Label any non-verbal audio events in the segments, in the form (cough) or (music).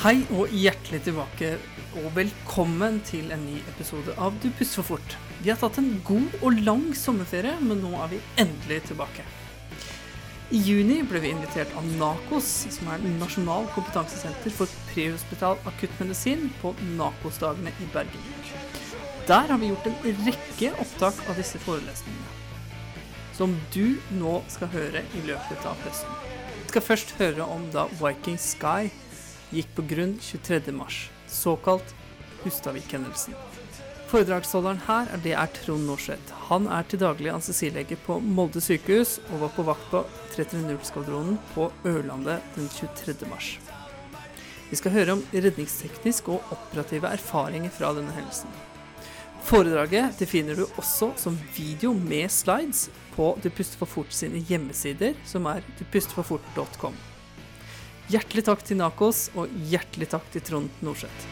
Hei og hjertelig tilbake, og velkommen til en ny episode av Du puster for fort. Vi har tatt en god og lang sommerferie, men nå er vi endelig tilbake. I juni ble vi invitert av NAKOS, som er Nasjonal kompetansesenter for prehospital akuttmedisin, på NAKOS-dagene i Bergen. Der har vi gjort en rekke opptak av disse forelesningene, som du nå skal høre i løpet av høsten. Vi skal først høre om da Viking Sky gikk på grunn 23.3, såkalt Hustadvik-hendelsen. Foredragsholderen her er det er Trond Norseth. Han er til daglig anestesilege på Molde sykehus og var på vakt på 330-skvadronen på Ørlandet den 23.3. Vi skal høre om redningsteknisk og operative erfaringer fra denne hendelsen. Foredraget det finner du også som video med slides på Du puster for fort sine hjemmesider, som er dupusterforfort.com. Hjertelig takk til Nakos, og hjertelig takk til Trond Norseth.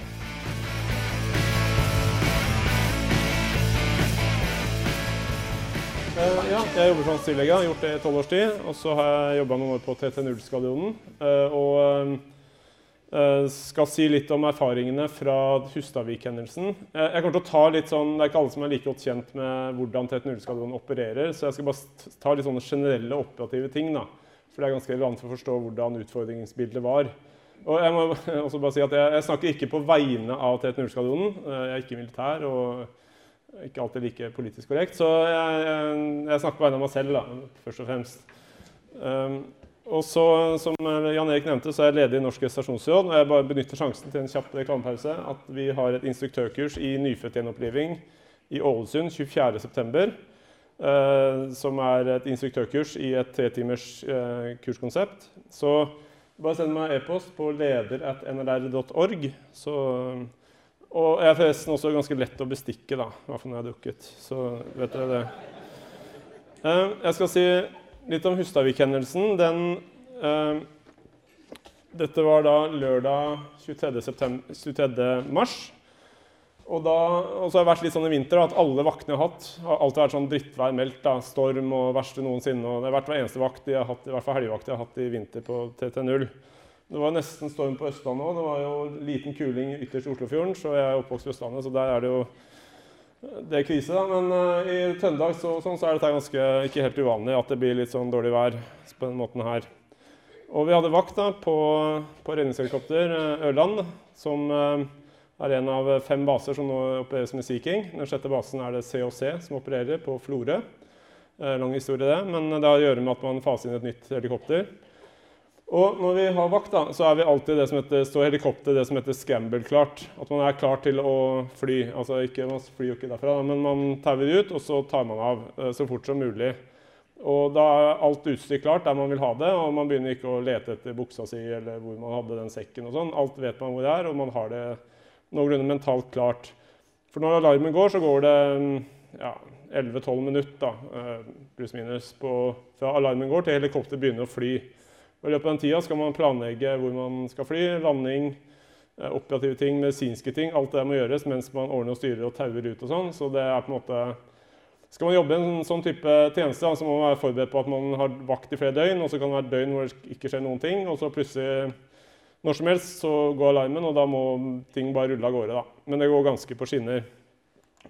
Uh, ja, jeg jobber som stillege, har gjort det i tolv års tid. Og så har jeg jobba noen år på TT0-skadionen. Uh, og uh, skal si litt om erfaringene fra Hustadvik-hendelsen. jeg kommer til å ta litt sånn, Det er ikke alle som er like godt kjent med hvordan TT0-skadionen opererer, så jeg skal bare ta litt sånne generelle operative ting. da. For det er ganske relevant for å forstå hvordan utfordringsbildet var. Og jeg må (laughs) også bare si at jeg, jeg snakker ikke på vegne av T-10-skvadronen. Jeg er ikke militær. og ikke alltid like politisk korrekt. Så jeg, jeg, jeg snakker på vegne av meg selv, da, først og fremst. Um, og så, Som Jan Erik nevnte, så er jeg leder i Norsk Stasjonsråd. Og jeg bare benytter sjansen til en kjapp reklamepause at vi har et instruktørkurs i nyfødtgjenoppliving i Ålesund 24.9. Uh, som er et instruktørkurs i et tretimers uh, kurskonsept. Så bare send meg e-post på leder.nrr.org, og jeg er forresten også ganske lett å bestikke, da, i hvert fall når jeg har drukket. Så vet dere det. Uh, jeg skal si litt om Hustadvik-hendelsen. Den Dette var da lørdag 23. 23. mars. Og, da, og så har det vært litt sånn i vinter at alle vaktene jeg har hatt, har alltid vært sånn drittvær meldt. da, Storm og verste noensinne. og Det har vært hver eneste vakt jeg har hatt, i hvert fall helgevakt jeg har hatt i vinter på TT0. Det var nesten storm på Østlandet òg. Det var jo liten kuling ytterst i Oslofjorden. Så jeg er oppvokst på Østlandet, så der er det jo det er krise. da, Men uh, i Trøndelag så, sånn, så er dette ganske ikke helt uvanlig at det blir litt sånn dårlig vær på den måten her. Og vi hadde vakt da på, på redningshelikopter uh, Ørland, som uh, er en av fem baser som nå opereres med Sea King. Den sjette basen er det COC som opererer på Florø. lang historie, det. Men det har å gjøre med at man faser inn et nytt helikopter. Og når vi har vakt, da, så er vi alltid det som heter, står helikopter det som heter scramble-klart. At man er klar til å fly. Altså ikke, Man flyr jo ikke derfra, men man tauer ut, og så tar man av eh, så fort som mulig. Og da er alt utstyr klart der man vil ha det, og man begynner ikke å lete etter buksa si eller hvor man hadde den sekken og sånn. Alt vet man hvor det er, og man har det noenlunde mentalt klart. For når alarmen går, så går det ja, 11-12 minutter, eh, pluss-minus, fra alarmen går til helikopteret begynner å fly. Og I løpet av den tida skal man planlegge hvor man skal fly, landing, eh, operative ting, medisinske ting. Alt det må gjøres mens man ordner og styrer og tauer ut. og sånn. Så det er på en måte... Skal man jobbe i en sånn type tjeneste, så må man være forberedt på at man har vakt i flere døgn, og så kan det være døgn hvor det ikke skjer noen ting, og så plutselig når som helst så går alarmen, og da må ting bare rulle av gårde. da. Men det går ganske på skinner.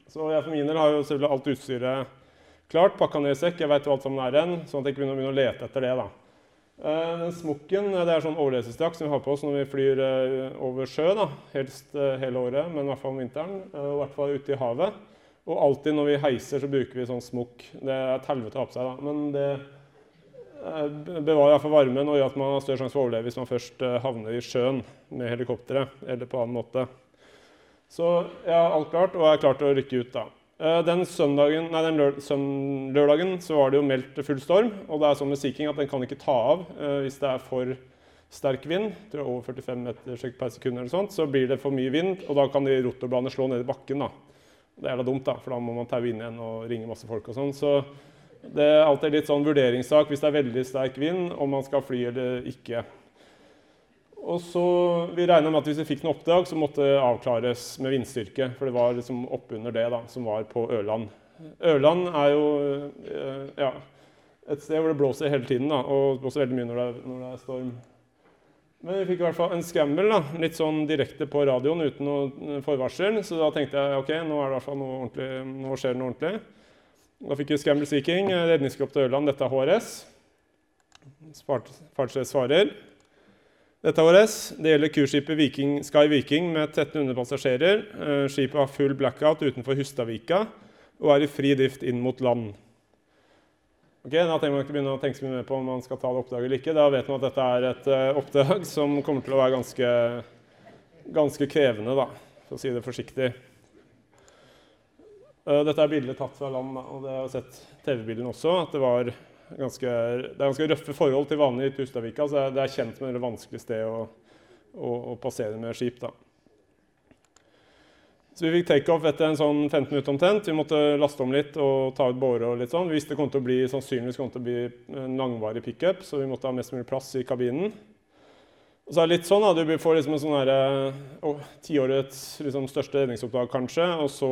Så jeg for min del har jo selvfølgelig alt utstyret klart, pakka ned i sekk. Jeg veit alt sammen er igjen, sånn at jeg ikke begynner å lete etter det. da. Eh, den smokken det er sånn overlevelsesdrakt som vi har på oss når vi flyr eh, over sjø. da, Helst eh, hele året, men i hvert fall om vinteren. I hvert fall ute i havet. Og alltid når vi heiser, så bruker vi sånn smokk. Det er et helvete å ha på seg, da. Men det bevarer iallfall varmen og gjør at man har større sjanse for å overleve hvis man først havner i sjøen med helikopteret eller på annen måte. Så jeg har alt klart, og er klar til å rykke ut da. Eh, den, søndagen, nei, den lørdagen så var det jo meldt full storm. Og det er sånn med Sea King at den kan ikke ta av hvis det er for sterk vind. tror jeg Over 45 meter per sekund eller sånt, så blir det for mye vind. Og da kan de rotorbladene slå ned i bakken. da. Det er da dumt, da, for da må man taue inn igjen og ringe masse folk. og sånn. Så det er alltid litt sånn vurderingssak hvis det er veldig sterk vind, om man skal fly eller ikke. Og så, Vi regna med at hvis vi fikk noe oppdrag, så måtte det avklares med vindstyrke. For det var liksom oppunder det da, som var på Ørland. Ørland er jo eh, ja, et sted hvor det blåser hele tiden. Da, og det blåser veldig mye når det, er, når det er storm. Men vi fikk i hvert fall en scramble da, litt sånn direkte på radioen uten noe forvarsel. Så da tenkte jeg ok, nå, er det i hvert fall noe ordentlig, nå skjer det noe ordentlig. Da fikk vi Scramble Viking, redningskropp til Ørland. Dette er HRS. Fartsrett svarer. Dette er HRS. Det gjelder cruiseskipet Viking, Sky Viking med 1300 passasjerer. Eh, skipet har full blackout utenfor Hustadvika og er i fri drift inn mot land. Ok, Da trenger man ikke begynne å tenke så mye mer på om man skal ta det oppdraget eller ikke. Da vet man at dette er et uh, oppdrag som kommer til å være ganske, ganske krevende, da, for å si det forsiktig. Uh, dette er bilder tatt fra land, og det har sett TV-bildene også. at det, var ganske, det er ganske røffe forhold til vanlig i Tustavika, så det er kjent med et vanskelig sted å, å, å passere med skip. da. Så vi fikk takeoff etter en sånn 15 minutter omtrent. Vi måtte laste om litt og ta ut båre. og litt sånn. Vi visste det kom til å bli, sannsynligvis kom til å bli en langvarig pickup, så vi måtte ha mest mulig plass i kabinen. Og så er det litt sånn da, Du får liksom en sånn oh, tiårets liksom, største redningsoppdrag, kanskje. Og så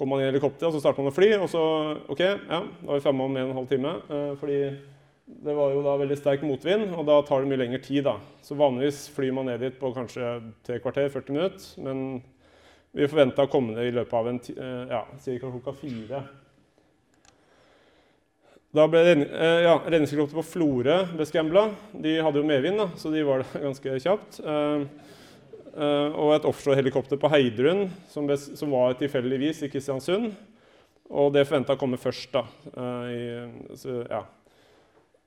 kommer man i helikopter og så starter man å fly. Og så ok, ja, da er vi fremme om en og en halv time. Eh, fordi det var jo da veldig sterk motvind, og da tar det mye lengre tid. da. Så vanligvis flyr man ned dit på kanskje tre kvarter, 40 minutter. men vi forventa å komme ned i løpet av en eh, ja, ca. klokka fire. Da ble eh, ja, Redningshelikopteret på Florø ble De hadde jo medvind, da, så de var der (laughs) ganske kjapt. Uh, og et offshorehelikopter på Heidrun, som, som var tilfeldigvis i Kristiansund. Og det forventa å komme først. da. Uh, i, så, ja.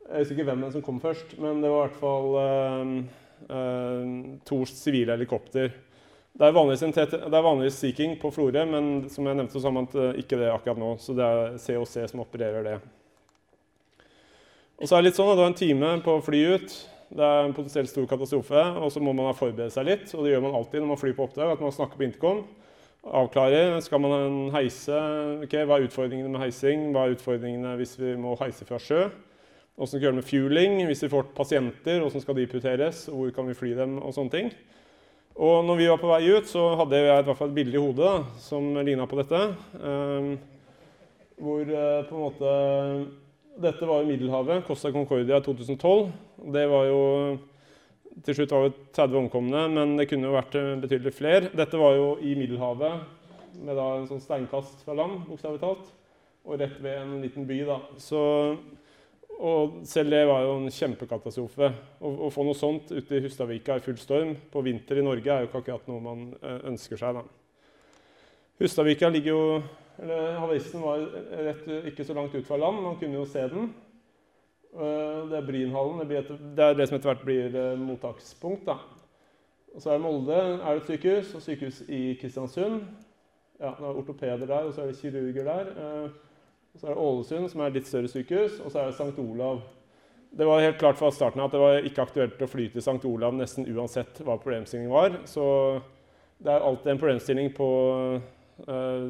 Jeg husker ikke hvem som kom først, men det var i hvert fall to sivile helikopter. Er det er vanligvis Sea King på Florø, men som jeg nevnte, så har man ikke det akkurat nå. Så det er COC som opererer det. Og så er det litt sånn at det var en time på å fly ut. Det er en potensielt stor katastrofe. Og så må man forberede seg litt. Og det gjør man alltid når man flyr på oppdrag. at man snakker på intercom. Avklarer. Skal man heise? Okay, Hva er utfordringene med heising? Hva er utfordringene hvis vi må heise fra sjø? Hvordan skal vi gjøre med fueling? Hvis vi får pasienter, hvordan skal de prioriteres? Hvor kan vi fly dem? og sånne ting. Og når vi var på vei ut, så hadde jeg i hvert fall et bilde i hodet da, som ligna på dette. Um, hvor uh, på en måte Dette var jo Middelhavet, Costa Concordia 2012. Det var jo Til slutt var det 30 omkomne, men det kunne jo vært eh, betydelig flere. Dette var jo i Middelhavet, med da en sånn steinkast fra land, bokstavelig talt. Og rett ved en liten by. da. Så og selv det var jo en kjempekatastrofe. Å, å få noe sånt ute i Hustadvika i full storm på vinter i Norge er jo ikke akkurat noe man eh, ønsker seg. da. Hustadvika ligger jo eller Havaristen var rett, ikke så langt ut fra land. Man kunne jo se den. Eh, det er Brynhallen. Det, et, det er det som etter hvert blir eh, mottakspunkt. da. Og så er det Molde er det et sykehus, og sykehus i Kristiansund. Ja, det er ortopeder der, og så er det kirurger der. Og Så er det Ålesund, som er et litt større sykehus, og så er det St. Olav. Det var helt klart fra starten at det var ikke aktuelt å fly til St. Olav nesten uansett hva problemstillingen var. Så det er alltid en problemstilling på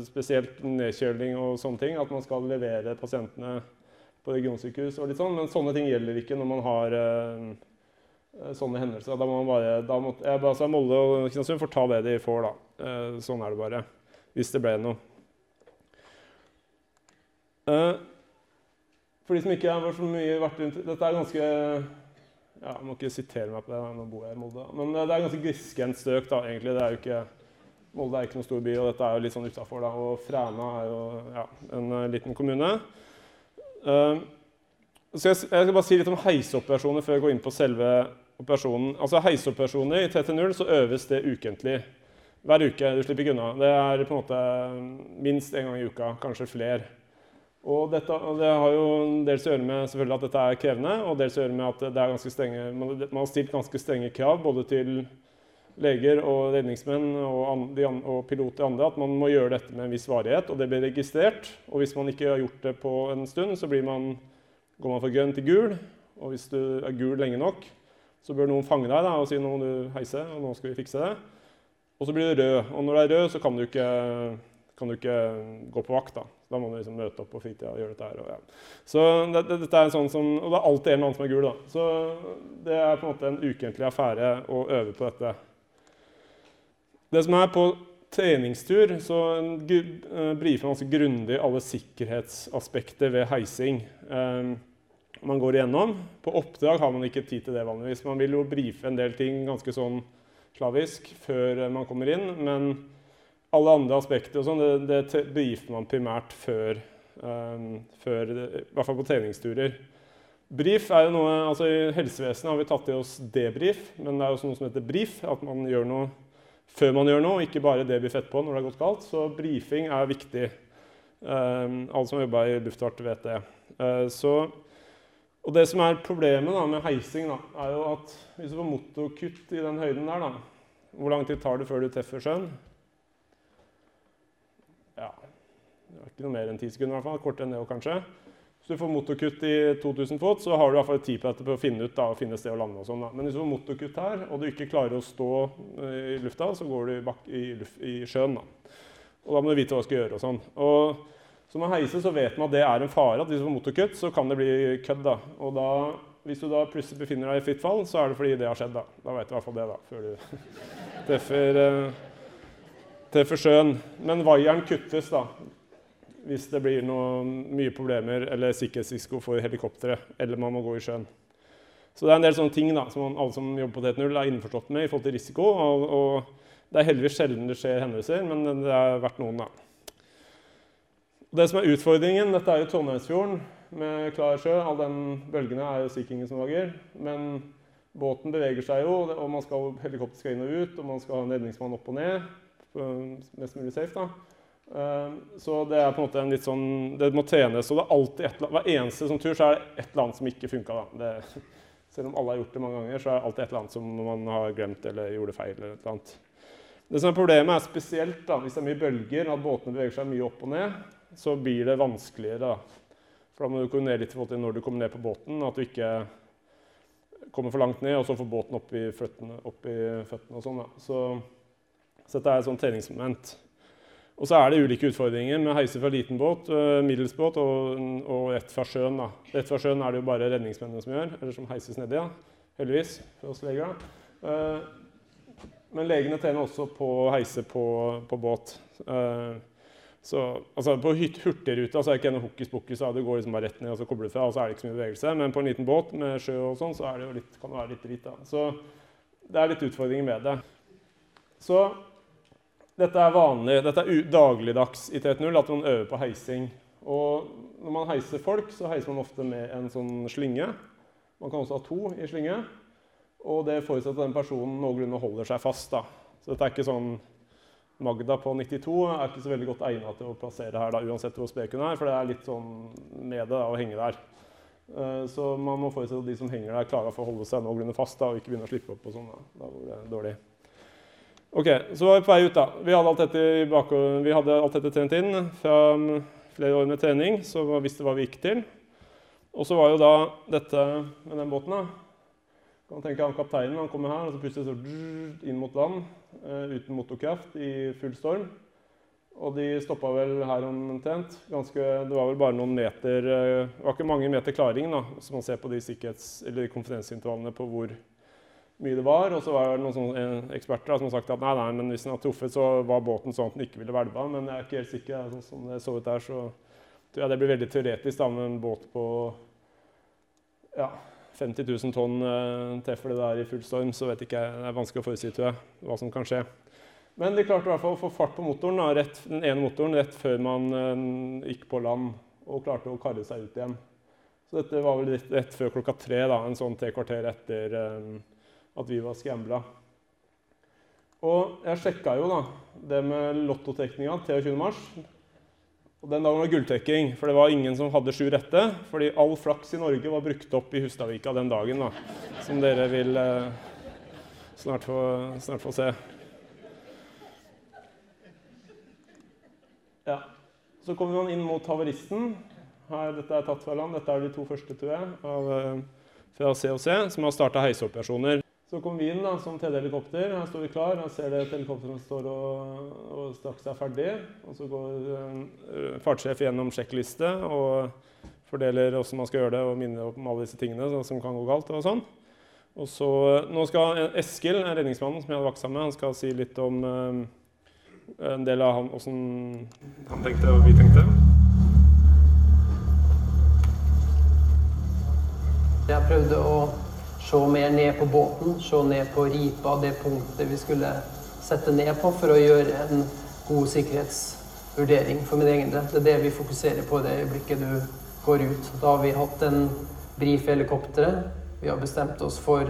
spesielt nedkjøling og sånne ting, at man skal levere pasientene på regionsykehus og litt sånn, men sånne ting gjelder ikke når man har uh, sånne hendelser. Da må man bare, da må, jeg sa Molde og Kristiansund får ta det de får, da. Sånn er det bare. Hvis det ble noe. For de som ikke har så mye vært rundt Dette er ganske ja, Jeg må ikke sitere meg på det, nå bor jeg i Molde. Men det er ganske grisgrendt støk, da, egentlig. Det er jo ikke, Molde er ikke noen stor by, og dette er jo litt sånn utafor. Og Fræna er jo ja, en uh, liten kommune. Uh, så jeg, jeg, skal bare si litt om heiseoperasjoner før jeg går inn på selve operasjonen. Altså Heiseoperasjoner i TT0 så øves det ukentlig. Hver uke. Du slipper ikke unna. Det er på en måte minst én gang i uka, kanskje flere. Og dette, det har jo dels å gjøre med selvfølgelig at dette er krevende, og dels å gjøre med at det er ganske strenge, man, har stilt ganske strenge krav både til leger og redningsmenn og, og piloter og andre at man må gjøre dette med en viss varighet, og det blir registrert. Og hvis man ikke har gjort det på en stund, så man, går man fra grønn til gul. Og hvis du er gul lenge nok, så bør noen fange deg da, og si nå må du heise, og nå skal vi fikse det. Og så blir du rød. Og når du er rød, så kan du ikke, kan du ikke gå på vakt. da. Da må du liksom møte opp på fritida og gjøre dette her. Og, ja. Så det, det, dette er sånn som, og det er alltid en eller annen som er gul. da. Så det er på en måte en ukentlig affære å øve på dette. Det som er på treningstur, så uh, brifer man ganske grundig alle sikkerhetsaspekter ved heising. Um, man går igjennom. På oppdrag har man ikke tid til det vanligvis. Man vil jo brife en del ting ganske sånn slavisk før man kommer inn. Men alle andre aspekter og sånn, det, det brifer man primært før, før, I hvert fall på treningsturer. Brief er jo noe, altså I helsevesenet har vi tatt i oss debrief, men det er også noe som heter brief. At man gjør noe før man gjør noe, ikke bare det blir fett på når det har gått galt. Så brifing er viktig. Um, alle som jobba i luftfart, vet det. Uh, så, og det som er problemet da, med heising, da, er jo at hvis du får motorkutt i den høyden der, da, hvor lang tid tar det før du treffer sjøen? Ja, det er ikke noe mer enn ti sekunder, i hvert fall. Kortere enn det òg, kanskje. Hvis du får motorkutt i 2000 fot, så har du i hvert fall tid på dette på å finne ut da, og finne sted å lande. og sånn. Men hvis du får motorkutt her, og du ikke klarer å stå eh, i lufta, så går du i, i, i sjøen. Da. Og da må du vite hva du skal gjøre. og sånn. Og så med heise så vet man at det er en fare. at Hvis du får motorkutt, så kan det bli kødd. da. Og da, hvis du da plutselig befinner deg i fritt fall, så er det fordi det har skjedd. Da Da vet du i hvert fall det, da, før du (laughs) treffer, uh, treffer sjøen. Men vaieren kuttes, da hvis det blir noe, mye problemer eller sikkerhetsrisiko for helikopteret, eller man må gå i sjøen. Så det er en del sånne ting da, som alle som jobber på T0 er innforstått med i forhold til risiko. Og, og, det er heldigvis sjelden det skjer hendelser, men det har vært noen, da. Det som er utfordringen, dette er jo Trondheimsfjorden med klar sjø. All den bølgene er jo Sea King som lager. Men båten beveger seg jo, og man skal helikopter skal inn og ut, og man skal ha en redningsmann opp og ned. Mest mulig safe, da. Ehm, så det er på en måte en litt sånn, det må trenes. og det er alltid et, Hver eneste sånn tur så er det et eller annet som ikke funka. (laughs) Selv om alle har gjort det mange ganger, så er det alltid et eller annet som man har glemt eller gjorde feil. eller et eller annet. Det som er Problemet er spesielt da, hvis det er mye bølger, at båtene beveger seg mye opp og ned, så blir det vanskeligere. da. For da må du koordinere litt i forhold til når du kommer ned på båten, at du ikke kommer for langt ned, og så får båten opp i føttene. Opp i føttene og sånn. da. Så, så dette er et sånt treningsmoment. Og så er det ulike utfordringer med heise fra liten båt, uh, middels båt og, og rett fra sjøen. da. Rett fra sjøen er det jo bare redningsmennene som gjør, eller som heises nedi. Ja. Heldigvis for oss leger. Uh, men legene trener også på å heise på, på båt. Uh, så, altså På Hurtigruta er det ikke noe hokus pokus. Du går liksom bare rett ned og så kobler du fra, og så er det ikke så mye bevegelse. Men på en liten båt med sjø og sånn, så litt, kan det være litt drit. da. Så det er litt utfordringer med det. Så dette er vanlig, dette er dagligdags i 3.0 at man øver på heising. Og når man heiser folk, så heiser man ofte med en sånn slynge. Man kan også ha to i slynge. Og det forutsetter at den personen noenlunde holder seg fast. da. Så dette er ikke sånn Magda på 92 er ikke så veldig godt egnet til å plassere her, da, uansett hvor spek hun er, for det er litt sånn med det da, å henge der. Uh, så man må forutsette at de som henger der, klarer å holde seg noenlunde fast da, og ikke begynne å slippe opp. og sånn. Da. da går det dårlig. Ok, Så var vi på vei ut. da. Vi hadde alt dette, vi hadde alt dette trent inn fra flere år med trening, så vi visste hva vi gikk til. Og så var jo da dette med den båten da. Kan tenke han Kapteinen han kommer her og så plutselig så inn mot land uh, uten motorkraft i full storm. Og de stoppa vel her omtrent. Ganske, det var vel bare noen meter uh, Det var ikke mange meter klaring, da, så man ser på de sikkerhets- eller konfidensintervallene på hvor mye det var. Og så var det noen eh, eksperter som har sagt at nei, nei, men hvis den hadde truffet, så var båten sånn at den ikke ville hvelva. Men jeg er ikke helt sikker. Sånn som det så ut der, så tror jeg det blir veldig teoretisk da, med en båt på ja, 50 000 tonn eh, treffer det der i full storm, så vet ikke jeg, det er vanskelig å forutsi hva som kan skje. Men de klarte i hvert fall å få fart på motoren, da, rett, den ene motoren rett før man eh, gikk på land og klarte å karre seg ut igjen. Så dette var vel rett, rett før klokka tre, da, en sånn tre kvarter etter eh, at vi var skambla. Og jeg sjekka jo da det med lottotrekninga 23.3. Og den dagen var gulltrekking, for det var ingen som hadde sju rette. Fordi all flaks i Norge var brukt opp i Hustadvika den dagen, da, som dere vil eh, snart, få, snart, få, se. Ja. Så kommer man inn mot haveristen. Her, dette er tatt fra land. Dette er de to første, tror jeg, av, eh, fra COC, som har starta heiseoperasjoner. Så kom vi inn da, som TD-helikopter. Her står vi klar. Her ser dere at helikopteret står og, og straks er ferdig. Og så går uh, fartssjef gjennom sjekkliste og fordeler hvordan man skal gjøre det, og minner om alle disse tingene som kan gå galt. og sånn. Og så, Nå skal Eskil, redningsmannen som jeg hadde vakt sammen med, han skal si litt om uh, en del av han, hvordan han tenkte og vi tenkte. Jeg prøvde å se mer ned på båten, se ned på ripa, det punktet vi skulle sette ned på for å gjøre en god sikkerhetsvurdering for min egen del. Det er det vi fokuserer på i det øyeblikket du går ut. Da har vi hatt en brief i helikopteret. Vi har bestemt oss for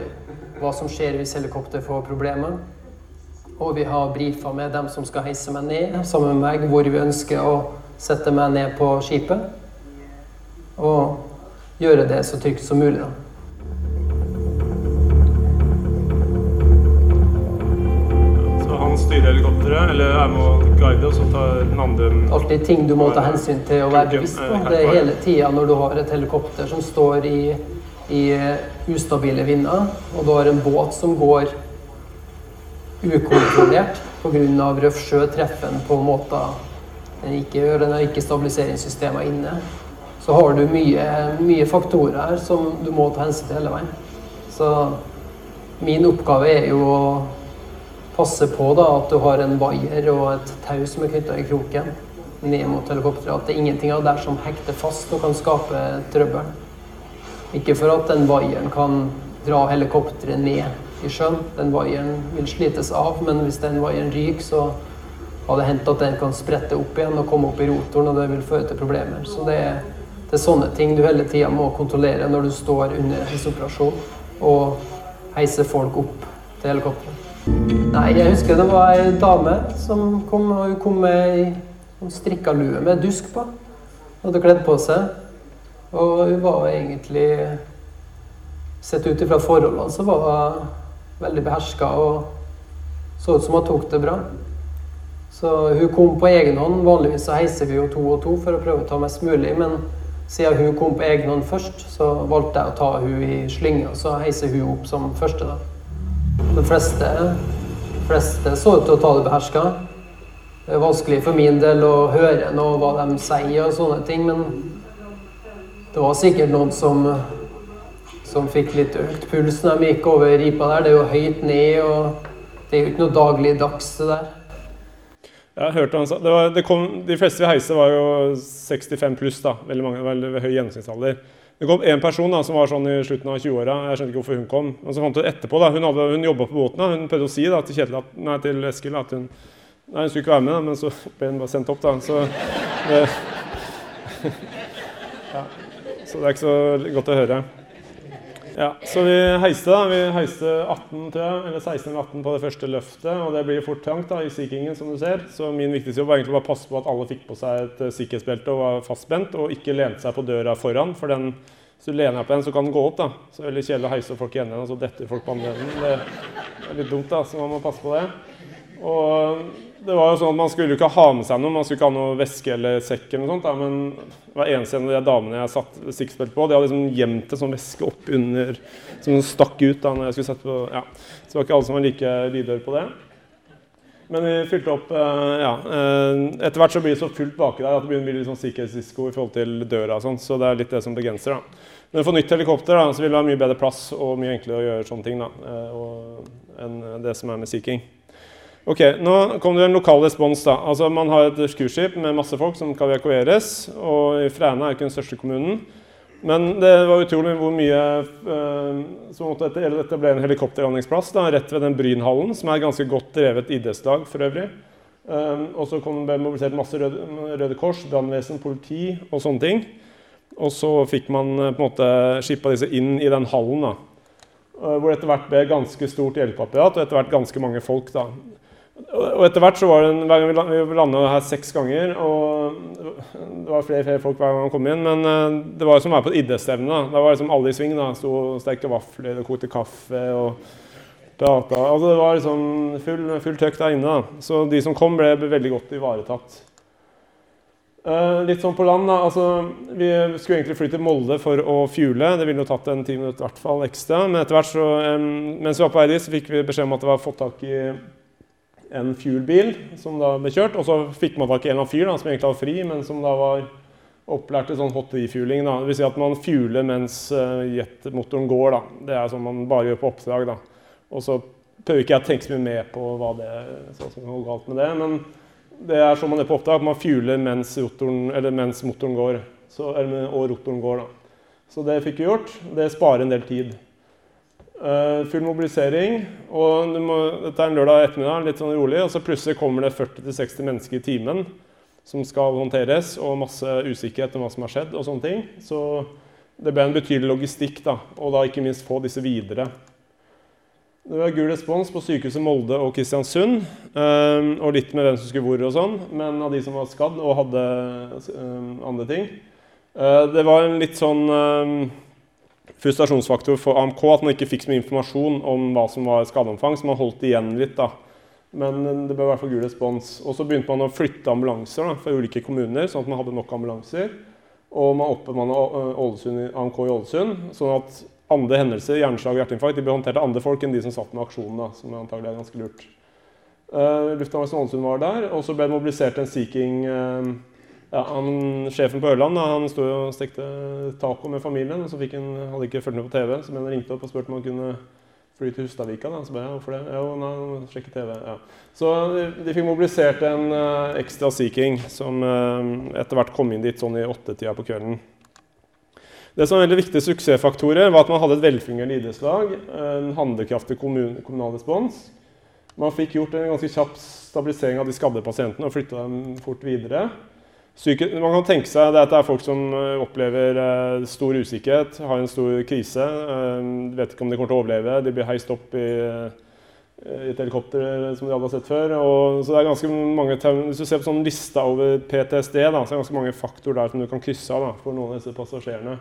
hva som skjer hvis helikopteret får problemer. Og vi har brifa med dem som skal heise meg ned sammen med meg, hvor vi ønsker å sette meg ned på skipet. Og gjøre det så trygt som mulig. da. Styrer helikopteret, eller er med å guide, og så tar den andre Alltid ting du må ta hensyn til og være bevisst på. Det er hele tida når du har et helikopter som står i, i ustabile vinder, og du har en båt som går ukontrollert pga. røff sjø, treffer den på måter den ikke gjør. Den har ikke stabiliseringssystemer inne. Så har du mye, mye faktorer her som du må ta hensyn til hele veien. Så min oppgave er jo å passe på da, at du har en vaier og et tau som er knytta i kroken ned mot helikopteret. At det er ingenting av det som hekter fast og kan skape trøbbel. Ikke for at den vaieren kan dra helikopteret ned i sjøen. Den vaieren vil slites av, men hvis den vaieren ryker, så har det hendt at den kan sprette opp igjen og komme opp i rotoren, og det vil føre til problemer. Så det er, det er sånne ting du hele tida må kontrollere når du står under heisoperasjon og heiser folk opp til helikopteret. Nei, jeg husker det var ei dame som kom, og hun kom med ei sånn strikka lue med dusk på. Hun hadde kledd på seg. Og hun var egentlig Sett ut ifra forholdene så var hun veldig beherska og så ut som hun tok det bra. Så hun kom på egen hånd. Vanligvis så heiser vi jo to og to for å prøve å ta mest mulig, men siden hun kom på egen hånd først, så valgte jeg å ta hun i slynga, så heiser hun opp som første, da. De fleste, fleste så ut til å ta det beherska. Det er vanskelig for min del å høre noe hva de sier og sånne ting, men det var sikkert noen som, som fikk litt økt puls når de gikk over ripa der. Det er jo høyt ned, og det er jo ikke noe dagligdags, det der. Jeg hørte han sa, det var, det kom, De fleste vi heiste, var jo 65 pluss. da, veldig mange, veldig høy gjennomsnittsalder. Det kom én person da, som var sånn i slutten av 20-åra. Jeg skjønte ikke hvorfor hun kom. Men så fant hun etterpå, da, hun, hadde, hun jobba på båten. da, Hun prøvde å si da, til, Kjetil at, nei, til Eskil at hun nei, hun skulle ikke være med, da, men så ble hun bare sendt opp. da, så det, (laughs) ja, Så det er ikke så godt å høre. Ja, så vi heiste da, vi heiste 18, tror jeg, eller 16 eller 18 på det første løftet. Og det blir fort trangt da, i Sea Kingen, som du ser. Så min viktigste jobb var egentlig bare å passe på at alle fikk på seg et uh, sikkerhetsbelte og var fastspent, og ikke lente seg på døra foran. For den, hvis du lener deg på den, så kan den gå opp. da. Så det er veldig kjedelig å heise folk i enden, og så detter folk på andre enden. Det er litt dumt, da, så man må passe på det. Og det var jo sånn at Man skulle ikke ha med seg noe, man skulle ikke ha noe væske eller sekk. eller noe sånt, da, Men hver eneste en av de damene jeg satt sikkerhetsbelte på, de hadde liksom gjemt en sånn væske opp under som stakk ut. da, når jeg skulle sette på, ja. Så det var ikke alle som var like lydhøre på det. Men vi fylte opp ja, Etter hvert så blir det så fullt baki der at det begynner å bli litt sånn sikkerhetsrisiko i forhold til døra. og sånt, Så det er litt det som begrenser. da. Men for nytt helikopter da, så vil det være mye bedre plass og mye enklere å gjøre sånne ting da, enn det som er med Sea King. Ok, Nå kom det en lokal respons. da. Altså Man har et cruiseskip med masse folk som skal evakueres. og Fræna er jo ikke den største kommunen. Men det var utrolig hvor mye eh, som måtte etablere en helikopterlandingsplass da, rett ved den Brynhallen, som er et ganske godt drevet idrettslag for øvrig. Um, og så kom det mobilisert masse Røde, Røde Kors, brannvesen, politi og sånne ting. Og så fikk man på en måte skippa disse inn i den hallen. da. Hvor det etter hvert ble ganske stort hjelpeapparat og etter hvert ganske mange folk. da. Og etter hvert så var det en, hver gang Vi landa her seks ganger, og det var flere, flere folk hver gang man kom inn. Men uh, det var som å være på et idrettsstevne. Da. da var liksom alle i sving. da, Sto og stekte vafler og kokte kaffe og prata. Altså, det var liksom full, full trøkk der inne. da. Så de som kom, ble veldig godt ivaretatt. Uh, litt sånn på land, da. Altså, vi skulle egentlig fly til Molde for å fuele. Det ville jo tatt en ti minutter hvert ekstra. Men etter hvert så, um, mens vi var på vei dit, så fikk vi beskjed om at det var fått tak i en fuelbil som da ble kjørt. Og så fikk man tak i en eller annen fyr da, som egentlig var fri, men som da var opplært til sånn hot-fueling. Det vil si at man fueler mens uh, jetmotoren går. Da. Det er sånn man bare gjør på oppdrag. Da. Og så prøver ikke jeg å tenke så mye med på hva det så som er galt med det. Men det er sånn man er på oppdrag, at man fueler mens, mens motoren går. Så, eller, og rotoren går. da. Så det fikk vi gjort. Det sparer en del tid. Uh, full mobilisering. Og må, dette er en lørdag ettermiddag, litt sånn rolig, og så plutselig kommer det 40-60 mennesker i timen som skal håndteres, og masse usikkerhet om hva som har skjedd. og sånne ting. Så det ble en betydelig logistikk, da, og da ikke minst få disse videre. Det var gul respons på sykehuset Molde og Kristiansund. Um, og litt med hvem som skulle hvor og sånn, men av de som var skadd og hadde um, andre ting. Uh, det var en litt sånn um, frustrasjonsfaktor for AMK at man ikke fikk så mye informasjon om hva som var skadeomfang, så man holdt igjen litt. da. Men det ble i hvert fall gul respons. Og så begynte man å flytte ambulanser da, fra ulike kommuner, sånn at man hadde nok ambulanser. Og man oppbemanna AMK i Ålesund, sånn at andre hendelser, hjerneslag og hjerteinfarkt, de ble håndtert av andre folk enn de som satt med aksjonen. da, som antagelig er ganske lurt. Uh, Lufthavnen Ålesund var der, og så ble det mobilisert en Sea King uh, ja, han, Sjefen på Ørland han sto og stekte taco med familien, og så fikk han, hadde ikke fulgt med på TV, så han ringte opp og spurte om han kunne fly til Hustadvika. Så ba jeg hvorfor det? Jo, nei, sjekke TV. Ja. Så de, de, fikk mobilisert en uh, ekstra Sea King som etter hvert kom inn dit sånn i åttetida på kvelden. Det som var veldig viktige suksessfaktorer, var at man hadde et velfungerende idrettslag, en handlekraftig kommun, kommunal respons. Man fikk gjort en ganske kjapp stabilisering av de skadde pasientene og flytta dem fort videre. Syke, man kan tenke seg at det er folk som eh, opplever eh, stor usikkerhet, har en stor krise. Eh, vet ikke om de kommer til å overleve. De blir heist opp i, et helikopter som de aldri har sett før. Og, så det er ganske mange, Hvis du ser på sånn lista over PTSD, da, så er det ganske mange faktorer der som du kan krysse av for noen av disse passasjerene.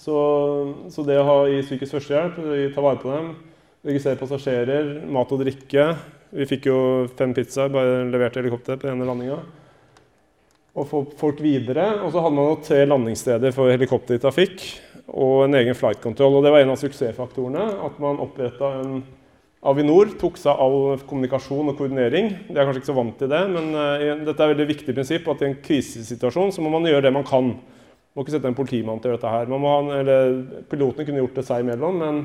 Så, så, det å ha i psykisk førstehjelp, ta vare på dem, registrere passasjerer, mat og drikke Vi fikk jo fem pizzaer bare levert helikopter på denne landinga. Og få folk videre. Og så hadde man tre landingssteder for helikopter i trafikk og en egen flight control. Og det var en av suksessfaktorene. At man oppretta en Avinor tok seg all kommunikasjon og koordinering. De er kanskje ikke så vant til det, men uh, dette er et veldig viktig prinsipp. at I en krisesituasjon så må man gjøre det man kan. Man Må ikke sette en politimann til å gjøre dette her. Ha, eller, pilotene kunne gjort det seg imellom, men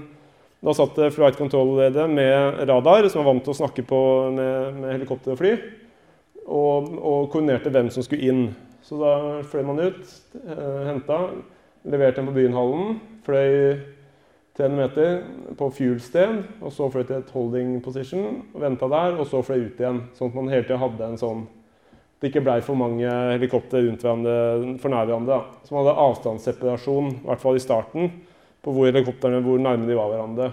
da satt det flight control-ledet med radar, som var vant til å snakke på med, med helikopter og fly, og, og, koordinerte hvem som skulle inn. Så da fløy man ut, eh, henta, leverte den på Byenhallen, fløy 300 meter på fuel-sted, og så fløy til et holding position, venta der, og så fløy ut igjen. Sånn at man hele tida hadde en sånn det ikke blei for mange helikoptre rundt hverandre for nær hverandre. Så man hadde avstandsseparasjon, i hvert fall i starten, på hvor helikoptrene hvor nærme de var hverandre.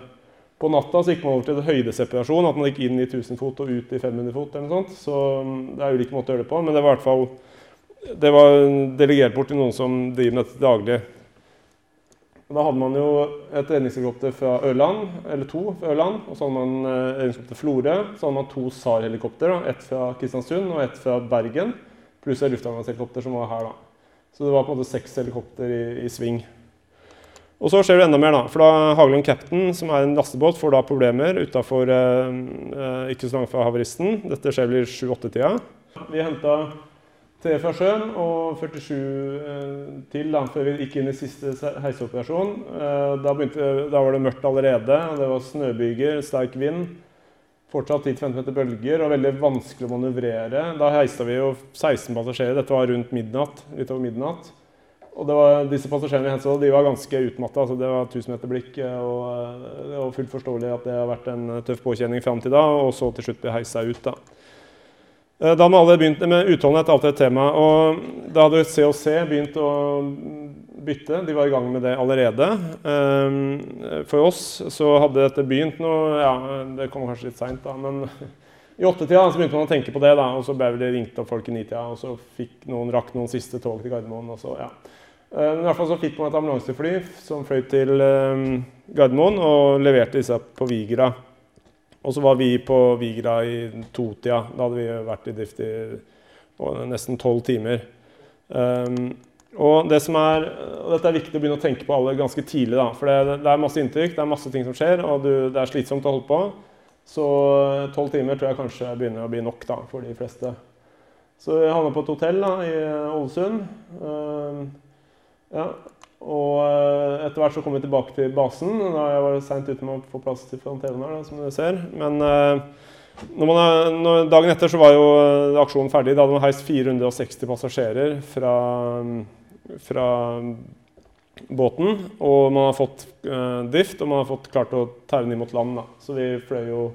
På natta så gikk man over til høydeseparasjon, at man gikk inn i 1000 fot og ut i 500 fot. eller noe sånt. Så mm, det er ulike måter å gjøre det på, men det var i hvert fall det var delegert bort til noen som driver med dette daglig. Da hadde man jo et redningshelikopter fra Ørland, eller to fra Ørland. Og så hadde man eh, redningshelikopter Florø. Så hadde man to SAR-helikopter. Ett fra Kristiansund og ett fra Bergen. Pluss et luftambulansehelikopter som var her. da. Så det var på en måte seks helikopter i, i, sving. Og så skjer det enda mer, da. For da Hagelund Captain, som er en lastebåt, får da problemer utafor eh, eh, ikke så langt fra havaristen. Dette skjer vel i 7-8-tida. Vi henta Tre fra sjøen og 47 eh, til da, før vi gikk inn i siste heiseoperasjon. Eh, da, begynte, da, var det mørkt allerede. og Det var snøbyger, sterk vind. Fortsatt 10-15 meter bølger og veldig vanskelig å manøvrere. Da heista vi jo 16 passasjerer. Dette var rundt midnatt. litt over midnatt. Og var, disse passasjerene vi hensa, de var ganske utmatta. Altså det var 1000 meter blikk. Og eh, det var fullt forståelig at det har vært en tøff påkjenning fram til da, og så til slutt bli heisa ut. da. Eh, da hadde alle begynt med utholdenhet alltid et tema. og Da hadde COC begynt å bytte. De var i gang med det allerede. Eh, for oss så hadde dette begynt nå ja, Det kom kanskje litt seint, da. Men i åttetida begynte man å tenke på det. da, og Så ble det ringt opp folk i nitida, og så fikk noen rakk noen siste tog til Gardermoen. og så, ja. Eh, men i hvert fall så fikk man et ambulansefly som fløy til Gardermoen og leverte disse på Vigra. Og så var vi på Vigra i totida. Da hadde vi vært i drift i nesten tolv timer. Um, og det er, og Dette er viktig å begynne å tenke på alle ganske tidlig. da, For det, det er masse inntrykk, det er masse ting som skjer, og du, det er slitsomt å holde på. Så tolv timer tror jeg kanskje begynner å bli nok da, for de fleste. Så jeg havna på et hotell da, i Ålesund. Ja, og eh, etter hvert så kom vi tilbake til basen. da Jeg var seint ute med å få plass til TV-en her, som dere ser. Men eh, når man, når, dagen etter så var jo eh, aksjonen ferdig. Da hadde man heist 460 passasjerer fra, fra båten. Og man har fått uh, drift, og man har fått klart å taue den inn mot land. Da. Så vi fløy jo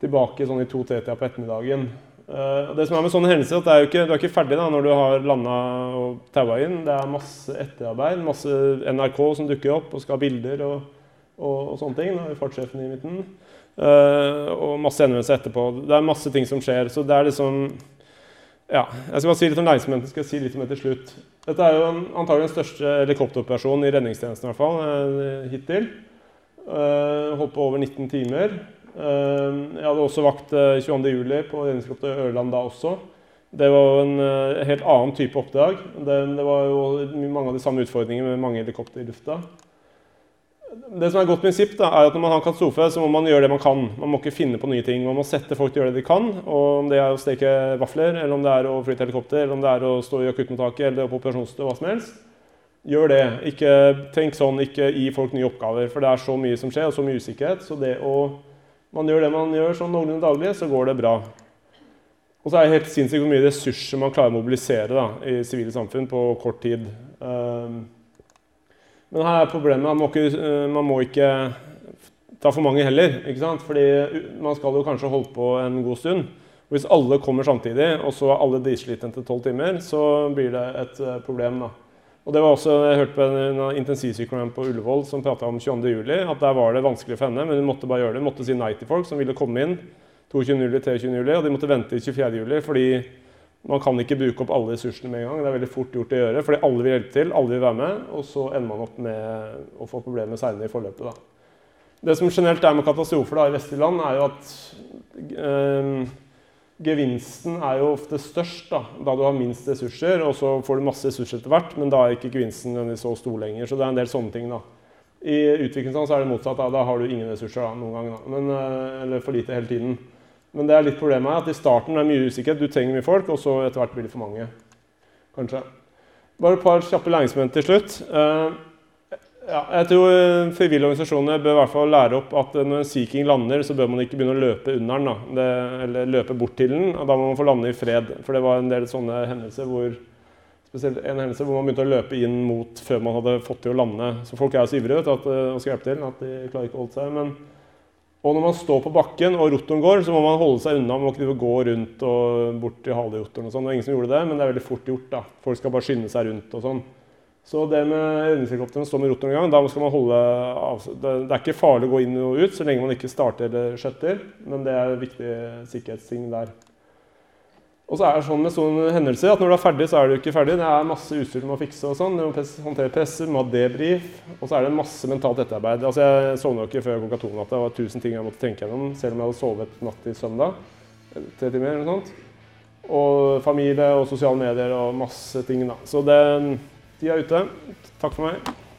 tilbake sånn i to-tre-tida på ettermiddagen. Uh, det som er med sånne hendelser, at er ikke, Du er ikke ferdig da, når du har landa og taua inn. Det er masse etterarbeid, masse NRK som dukker opp og skal ha bilder og, og, og sånne ting. Da fartssjefen i midten. Uh, og masse henvendelser etterpå. Det er masse ting som skjer. Så det er liksom ja, Jeg skal bare si litt om læringsmomenten. skal jeg si litt om det til slutt. Dette er jo antagelig den største helikopteroperasjonen i redningstjenesten i hvert fall, uh, hittil. Uh, holdt på over 19 timer. Jeg hadde også vakt 22.07. på redningshelikopteret Ørland da også. Det var en helt annen type oppdrag. Det, var jo mange av de samme utfordringene med mange helikopter i lufta det som er et godt prinsipp, da, er at når man har katastrofe, så må man gjøre det man kan. Man må ikke finne på nye ting. Man må sette folk til å gjøre det de kan. og Om det er å steke vafler, eller om det er å fly til helikopter, eller om det er å stå i akuttmottaket eller på operasjonsstue, hva som helst. Gjør det. Ikke tenk sånn, ikke gi folk nye oppgaver. For det er så mye som skjer, og så mye usikkerhet. Så det å man gjør det man gjør sånn noenlunde daglig, så går det bra. Og så er det helt sinnssykt hvor mye ressurser man klarer å mobilisere da, i sivile samfunn på kort tid. Um, men her er problemet man ikke, eh, man må ikke ta for mange heller. ikke sant? Fordi man skal jo kanskje holde på en god stund. Og hvis alle kommer samtidig, og så er alle dritslitne etter tolv timer, så blir det et eh, problem. da. Og det var også, Jeg hørte på en intensivsykepleier på Ullevål som prata om 22.07. At der var det vanskelig for henne, men hun måtte bare gjøre det. Hun måtte si nei til folk som ville komme inn 22.07., 23.07. Og de måtte vente til 24.07. fordi man kan ikke bruke opp alle ressursene med en gang. Det er veldig fort gjort å gjøre, fordi alle vil hjelpe til, alle vil være med, og så ender man opp med å få problemer senere i forløpet. Da. Det som generelt er med katastrofer da, i vestlige land, er jo at øh, gevinsten er jo ofte størst da, da, du har minst ressurser, og så får du masse ressurser etter hvert, men da er ikke gevinsten så stor lenger. Så det er en del sånne ting. da. I utviklingsland så er det motsatt. Da, da har du ingen ressurser da, noen gang, da. Men, øh, eller for lite hele tiden. Men det er litt problemet at i starten er det mye usikkerhet. Du trenger mye folk, og så etter hvert blir det for mange. Kanskje. Bare et par kjappe læringsmomenter til slutt. Ja, jeg tror eh, Frivillige organisasjoner bør i hvert fall lære opp at når en Sea King lander, så bør man ikke begynne å løpe under den. Det, eller løpe bort til den. Da må man få lande i fred. For det var en del sånne hendelser hvor en hendelse hvor man begynte å løpe inn mot før man hadde fått til å lande. Så folk er så ivrige at, eh, og skal hjelpe til at de klarer ikke å holde seg. men og når man står på bakken og rotoren går, så må man holde seg unna. Man må ikke gå rundt og bort til halerotoren og sånn. Det var ingen som gjorde det, men det er veldig fort gjort. da. Folk skal bare skynde seg rundt og sånn. Så det med redningshelikoptrene står med rotoren i gang, da skal man holde av. Det er ikke farlig å gå inn og ut så lenge man ikke starter eller skjøtter, men det er viktig sikkerhetsting der. Og så er det sånn med sånne hendelser at når du er ferdig, så er du ikke ferdig. Det er masse utstyr du må fikse og sånn. Du må håndtere presser, du må ha debrief. Og så er det masse mentalt etterarbeid. Altså, jeg sovna ikke før klokka to natta. Det var tusen ting jeg måtte tenke gjennom, selv om jeg hadde sovet natt til søndag. Tre timer eller noe sånt. Og familie og sosiale medier og masse ting, da. Så det, tida er ute. Takk for meg.